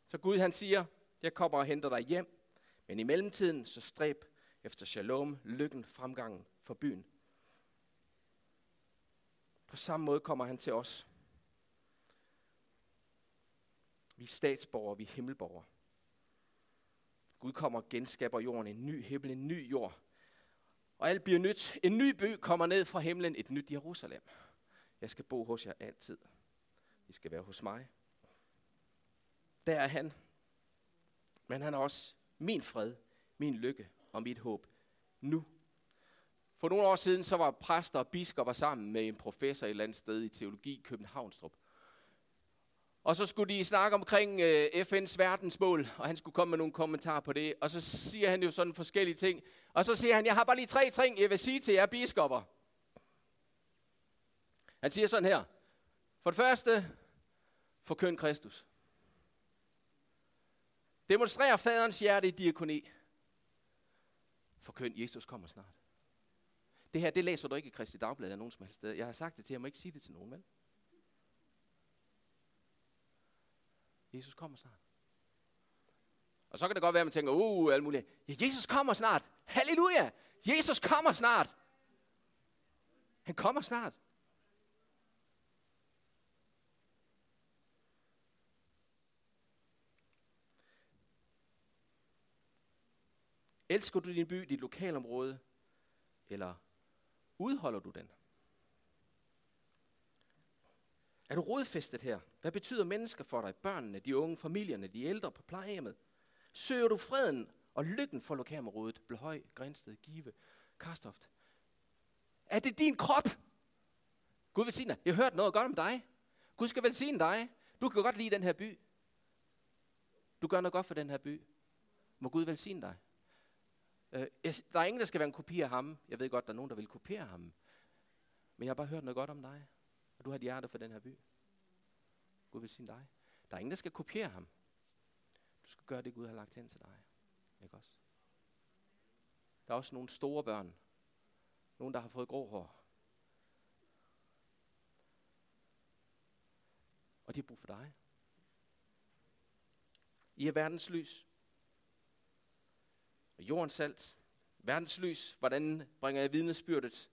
Så Gud han siger, jeg kommer og henter dig hjem, men i mellemtiden så stræb efter shalom, lykken, fremgangen for byen. På samme måde kommer han til os. Vi er statsborgere, vi er himmelborgere. Gud kommer og genskaber jorden, en ny himmel, en ny jord. Og alt bliver nyt. En ny by kommer ned fra himlen, et nyt Jerusalem. Jeg skal bo hos jer altid. I skal være hos mig. Der er han. Men han er også min fred, min lykke og mit håb nu. For nogle år siden så var præster og biskopper sammen med en professor et eller andet sted i teologi i Københavnstrup. Og så skulle de snakke omkring øh, FN's verdensmål, og han skulle komme med nogle kommentarer på det. Og så siger han jo sådan forskellige ting. Og så siger han, jeg har bare lige tre ting, jeg vil sige til jer biskopper. Han siger sådan her. For det første, forkynd Kristus. Demonstrer faderens hjerte i diakoni. Forkynd, Jesus kommer snart. Det her, det læser du ikke i Kristi Dagblad eller nogen som helst sted. Jeg har sagt det til ham, må ikke sige det til nogen, vel? Jesus kommer snart. Og så kan det godt være, at man tænker, uh, alt muligt. Ja, Jesus kommer snart. Halleluja! Jesus kommer snart. Han kommer snart. Elsker du din by, dit lokalområde, eller udholder du den? Er du rodfæstet her? Hvad betyder mennesker for dig? Børnene, de unge, familierne, de ældre på plejehjemmet? Søger du freden og lykken for lokalområdet? Bløhøj, Grænsted, Give, Karstoft. Er det din krop? Gud vil sige dig. Jeg har hørt noget godt om dig. Gud skal velsigne dig. Du kan godt lide den her by. Du gør noget godt for den her by. Må Gud velsigne dig. Øh, der er ingen, der skal være en kopi af ham. Jeg ved godt, der er nogen, der vil kopiere ham. Men jeg har bare hørt noget godt om dig. Og du har et hjerte for den her by. Gud vil sige dig. Der er ingen, der skal kopiere ham. Du skal gøre det, Gud har lagt hen til dig. Ikke også? Der er også nogle store børn. Nogle, der har fået grå hår. Og de har brug for dig. I er verdens lys. Og jordens salt. Verdens lys. Hvordan bringer jeg vidnesbyrdet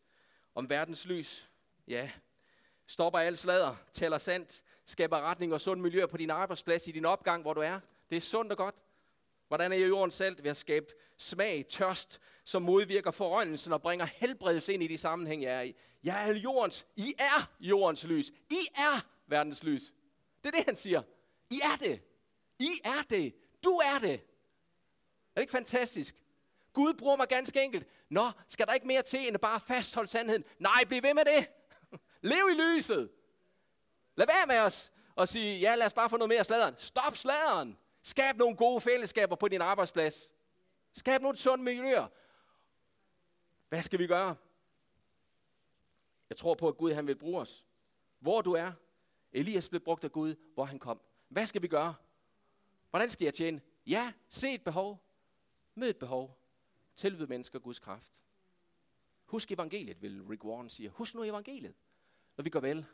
om verdens lys? Ja, stopper al sladder, taler sandt, skaber retning og sund miljø på din arbejdsplads i din opgang, hvor du er. Det er sundt og godt. Hvordan er jordens salt ved at skabe smag, tørst, som modvirker forøjelsen og bringer helbredelse ind i de sammenhæng, jeg er i. Jeg er jordens, I er jordens lys. I er verdens lys. Det er det, han siger. I er det. I er det. Du er det. Er det ikke fantastisk? Gud bruger mig ganske enkelt. Nå, skal der ikke mere til end at bare fastholde sandheden? Nej, bliv ved med det. Lev i lyset. Lad være med os og sige, ja, lad os bare få noget mere sladeren. Stop sladeren. Skab nogle gode fællesskaber på din arbejdsplads. Skab nogle sunde miljøer. Hvad skal vi gøre? Jeg tror på, at Gud han vil bruge os. Hvor du er. Elias blev brugt af Gud, hvor han kom. Hvad skal vi gøre? Hvordan skal jeg tjene? Ja, se et behov. Mød et behov. Tilbyd mennesker Guds kraft. Husk evangeliet, vil Rick Warren sige. Husk nu evangeliet når vi går vel.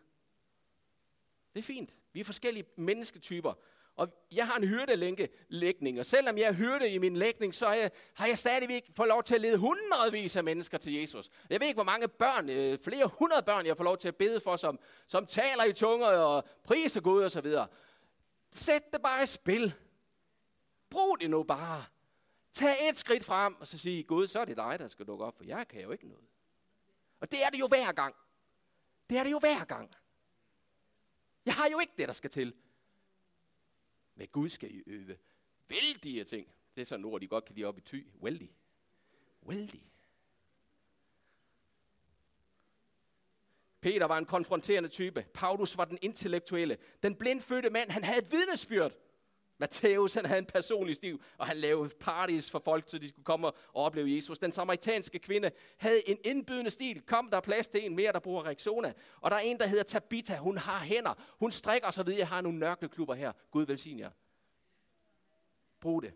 Det er fint. Vi er forskellige mennesketyper. Og jeg har en hyrdelægning, og selvom jeg er hyrde i min lægning, så har jeg, har jeg stadigvæk fået lov til at lede hundredvis af mennesker til Jesus. Jeg ved ikke, hvor mange børn, øh, flere hundrede børn, jeg får lov til at bede for, som, som taler i tunger og priser Gud og så videre. Sæt det bare i spil. Brug det nu bare. Tag et skridt frem, og så sige, Gud, så er det dig, der skal dukke op, for jeg kan jo ikke noget. Og det er det jo hver gang. Det er det jo hver gang. Jeg har jo ikke det, der skal til. Men Gud skal I øve vældige ting. Det er sådan ord, de godt kan lide op i ty. Vældig. Vældig. Peter var en konfronterende type. Paulus var den intellektuelle. Den blindfødte mand, han havde et vidnesbyrd. Matthæus, han havde en personlig stiv, og han lavede parties for folk, så de skulle komme og opleve Jesus. Den samaritanske kvinde havde en indbydende stil. Kom, der er plads til en mere, der bruger reaktioner. Og der er en, der hedder Tabitha. Hun har hænder. Hun strikker, så ved jeg har nogle nørkleklubber her. Gud velsigne jer. Brug det.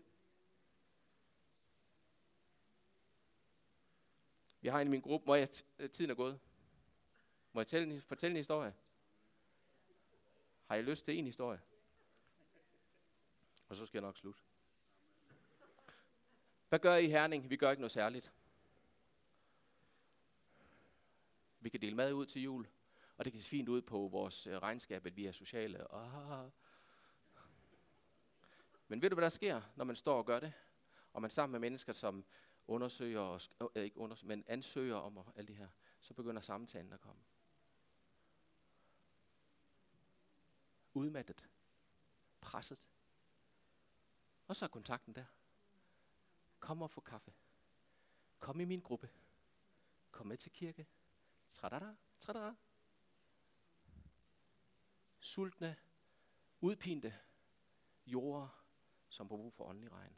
Vi har en i min gruppe. Må jeg, øh, tiden er gået. Må jeg tælle, fortælle en historie? Har jeg lyst til en historie? Og så skal jeg nok slutte. Hvad gør I i Herning? Vi gør ikke noget særligt. Vi kan dele mad ud til jul, og det kan se fint ud på vores øh, regnskab, at vi er sociale. Ah. Men ved du, hvad der sker, når man står og gør det? Og man sammen med mennesker, som undersøger, og, øh, ikke undersøger, men ansøger om og alt det her, så begynder samtalen at komme. Udmattet. Presset. Og så er kontakten der. Kom og få kaffe. Kom i min gruppe. Kom med til kirke. Tradada, tradada. Sultne, udpinte jorder, som har brug for åndelig regn.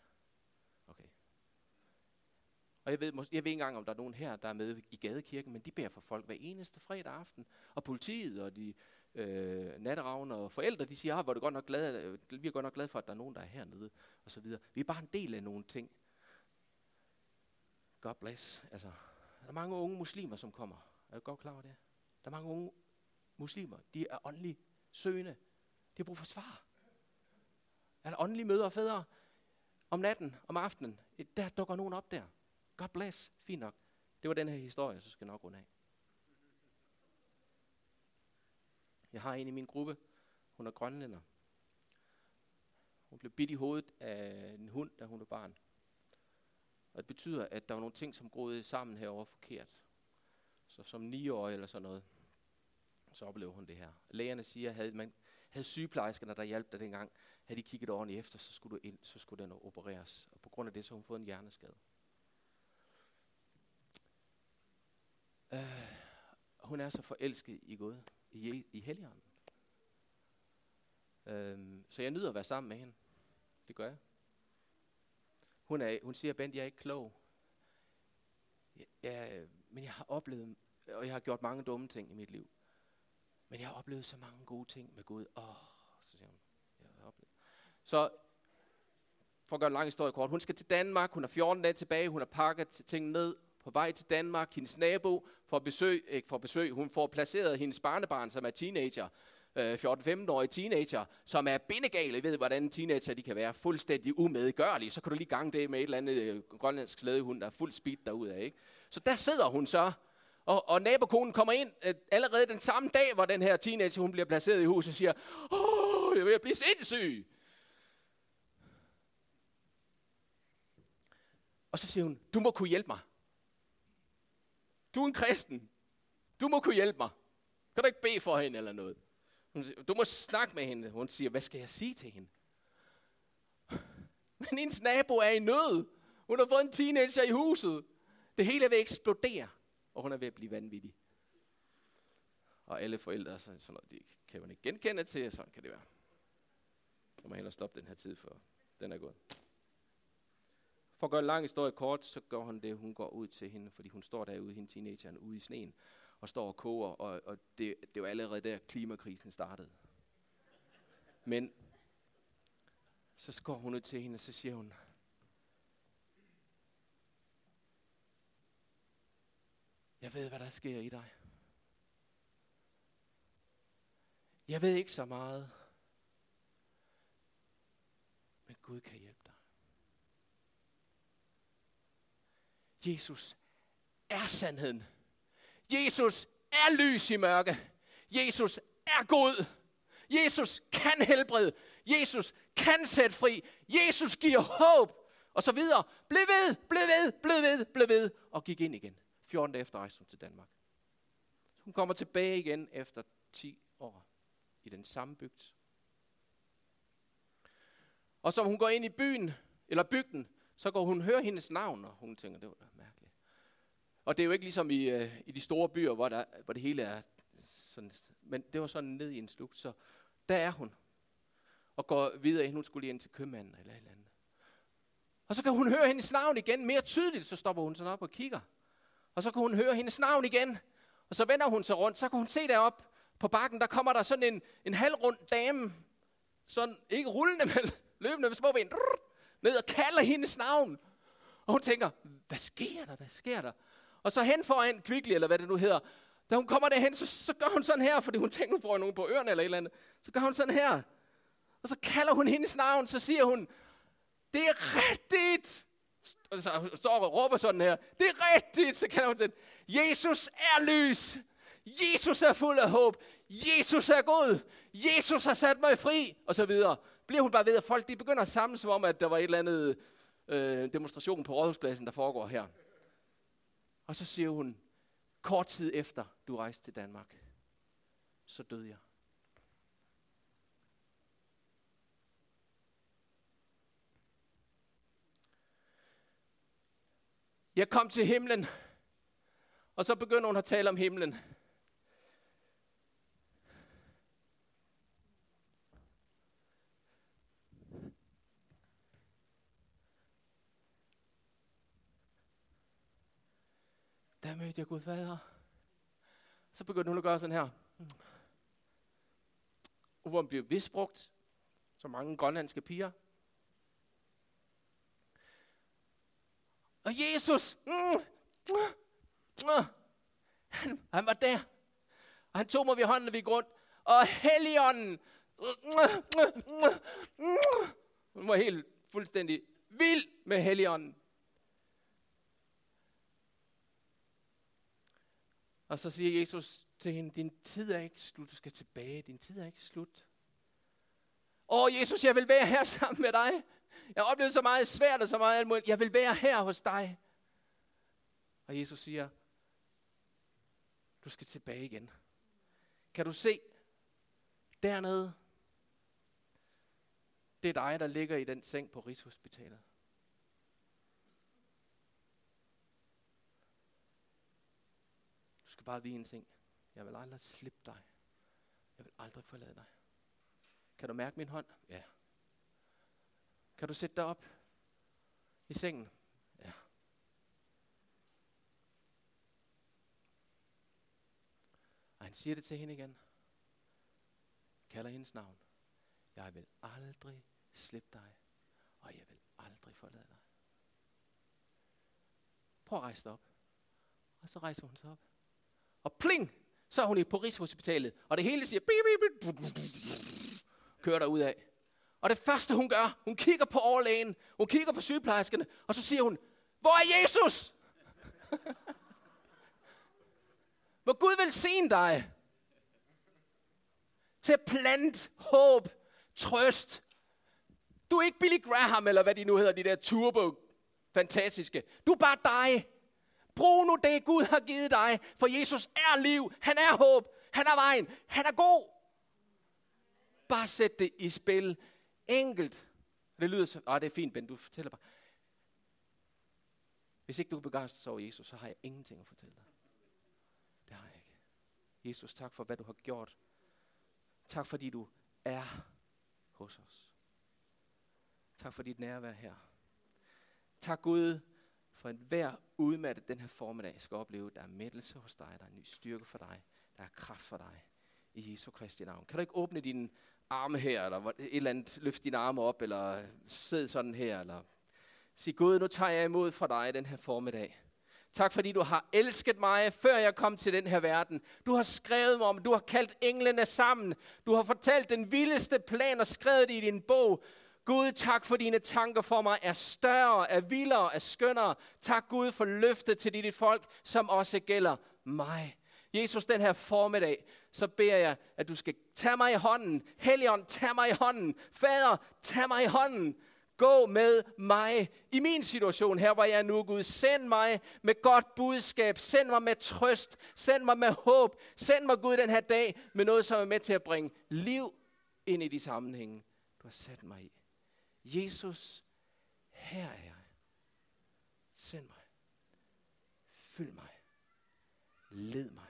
Okay. Og jeg ved, jeg ved ikke engang, om der er nogen her, der er med i gadekirken, men de beder for folk hver eneste fredag aften. Og politiet og de øh, natteravne og forældre, de siger, ah, hvor er godt nok glad, øh, vi er godt nok glade for, at der er nogen, der er hernede, og så videre. Vi er bare en del af nogle ting. God bless. Altså, der er mange unge muslimer, som kommer. Er du godt klar over det? Der er mange unge muslimer, de er åndeligt søgende. De har brug for svar. Er der åndelige møder og fædre om natten, om aftenen? Der dukker nogen op der. God bless. Fint nok. Det var den her historie, så skal jeg nok runde af. Jeg har en i min gruppe. Hun er grønlænder. Hun blev bidt i hovedet af en hund, da hun var barn. Og det betyder, at der var nogle ting, som groede sammen herover forkert. Så som 9 år eller sådan noget, så oplever hun det her. Lægerne siger, at havde, man, havde sygeplejerskerne, der hjalp dig dengang, havde de kigget ordentligt efter, så skulle du ind, så skulle den opereres. Og på grund af det, så har hun fået en hjerneskade. Uh, hun er så forelsket i Gud, i, i Helligånden. Øhm, så jeg nyder at være sammen med hende. Det gør jeg. Hun, er, hun siger, Bent, jeg er ikke klog. Ja, men jeg har oplevet, og jeg har gjort mange dumme ting i mit liv. Men jeg har oplevet så mange gode ting med Gud. Åh, så siger hun, jeg har oplevet. Så for at gøre en lang historie kort. Hun skal til Danmark, hun har 14 dage tilbage, hun har pakket ting ned på vej til Danmark. Hendes nabo får besøg, ikke får besøg, hun får placeret hendes barnebarn, som er teenager, øh, 14-15-årige teenager, som er bindegale. Ved, hvordan teenager de kan være fuldstændig umedgørlige. Så kan du lige gange det med et eller andet øh, grønlandsk slædehund, der er fuld speed derudad. Ikke? Så der sidder hun så, og, og nabokonen kommer ind øh, allerede den samme dag, hvor den her teenager hun bliver placeret i huset og siger, åh, jeg vil blive sindssyg. Og så siger hun, du må kunne hjælpe mig. Du er en kristen. Du må kunne hjælpe mig. Kan du ikke bede for hende eller noget? Du må snakke med hende. Hun siger, hvad skal jeg sige til hende? Men hendes nabo er i nød. Hun har fået en teenager i huset. Det hele er ved at eksplodere, og hun er ved at blive vanvittig. Og alle forældre er sådan, noget, de kan man ikke genkende til, og sådan kan det være. Jeg må hellere stoppe den her tid, for den er gået. For at gøre en lang historie kort, så gør hun det, hun går ud til hende, fordi hun står derude, hende teenageren, ude i sneen, og står og koger, og, og det, det var allerede der, klimakrisen startede. Men så går hun ud til hende, og så siger hun, jeg ved, hvad der sker i dig. Jeg ved ikke så meget, men Gud kan hjælpe dig. Jesus er sandheden. Jesus er lys i mørke. Jesus er god. Jesus kan helbrede. Jesus kan sætte fri. Jesus giver håb. Og så videre. Bliv ved, bliv ved, bliv ved, bliv ved. Og gik ind igen. 14 dage efter rejsen til Danmark. Hun kommer tilbage igen efter 10 år i den samme bygd. Og som hun går ind i byen, eller bygden, så går hun hører hendes navn, og hun tænker, det var da mærkeligt. Og det er jo ikke ligesom i, øh, i de store byer, hvor, der, hvor det hele er sådan, men det var sådan ned i en slug, så der er hun. Og går videre ind, hun skulle lige ind til købmanden eller et eller andet. Og så kan hun høre hendes navn igen mere tydeligt, så stopper hun sådan op og kigger. Og så kan hun høre hendes navn igen. Og så vender hun sig rundt, så kan hun se derop på bakken, der kommer der sådan en, en halvrund dame, sådan ikke rullende, men løbende med små ben, ned og kalder hendes navn. Og hun tænker, hvad sker der, hvad sker der? Og så hen foran Kvickly, eller hvad det nu hedder, da hun kommer derhen, så, så gør hun sådan her, fordi hun tænker, hun får nogen på ørerne eller et eller andet. Så gør hun sådan her. Og så kalder hun hendes navn, så siger hun, det er rigtigt. Og så står og råber sådan her, det er rigtigt. Så kalder hun sådan, Jesus er lys. Jesus er fuld af håb. Jesus er god. Jesus har sat mig fri. Og så videre. Bliver hun bare ved, at folk de begynder at samle som om, at der var et eller andet øh, demonstration på Rådhuspladsen, der foregår her. Og så siger hun, kort tid efter du rejste til Danmark, så døde jeg. Jeg kom til himlen, og så begynder hun at tale om himlen. Der mødte jeg Gud Fader. Så begyndte hun at gøre sådan her. Og hvor hun blev visbrugt, så mange grønlandske piger. Og Jesus, mm, mm, mm, han, han var der. Og han tog mig ved hånden, og vi gik rundt. Og Helligånden, mm, mm, mm, hun var helt fuldstændig vild med Helligånden. Og så siger Jesus til hende, din tid er ikke slut, du skal tilbage, din tid er ikke slut. Åh, Jesus, jeg vil være her sammen med dig. Jeg har oplevet så meget svært og så meget alt Jeg vil være her hos dig. Og Jesus siger, du skal tilbage igen. Kan du se dernede? Det er dig, der ligger i den seng på Rigshospitalet. Du skal bare vide en ting. Jeg vil aldrig slippe dig. Jeg vil aldrig forlade dig. Kan du mærke min hånd? Ja. Kan du sætte dig op i sengen? Ja. Og han siger det til hende igen. Kalder hendes navn. Jeg vil aldrig slippe dig, og jeg vil aldrig forlade dig. Prøv at rejse dig op. Og så rejser hun sig op. Og pling, så er hun på Rigshospitalet. Og det hele siger, bip, bip, bip, kører der ud af. Og det første hun gør, hun kigger på overlægen, hun kigger på sygeplejerskerne, og så siger hun, hvor er Jesus? Hvor Gud vil se dig til at plante håb, trøst. Du er ikke Billy Graham, eller hvad de nu hedder, de der turbo fantastiske. Du er bare dig. Brug nu det, Gud har givet dig, for Jesus er liv, han er håb, han er vejen, han er god. Bare sæt det i spil. Enkelt. Det lyder så, ah, det er fint, Ben, du fortæller bare. Hvis ikke du er begejstret over Jesus, så har jeg ingenting at fortælle dig. Det har jeg ikke. Jesus, tak for, hvad du har gjort. Tak fordi du er hos os. Tak for dit nærvær her. Tak Gud, for enhver udmattet den her formiddag skal opleve, der er mættelse hos dig, der er en ny styrke for dig, der er kraft for dig. I Jesu Kristi navn. Kan du ikke åbne dine arme her, eller et eller andet, løft dine arme op, eller sid sådan her, eller sig, Gud, nu tager jeg imod fra dig den her formiddag. Tak fordi du har elsket mig, før jeg kom til den her verden. Du har skrevet mig om, du har kaldt englene sammen. Du har fortalt den vildeste plan og skrevet det i din bog. Gud, tak for dine tanker for mig er større, er vildere, er skønnere. Tak Gud for løftet til dit folk, som også gælder mig. Jesus, den her formiddag, så beder jeg, at du skal tage mig i hånden. Helligånd, tag mig i hånden. Fader, tag mig i hånden. Gå med mig i min situation her, hvor jeg er nu, Gud. Send mig med godt budskab. Send mig med trøst. Send mig med håb. Send mig, Gud, den her dag med noget, som er med til at bringe liv ind i de sammenhænge, du har sat mig i. Jesus, her er jeg. Send mig. Fyld mig. Led mig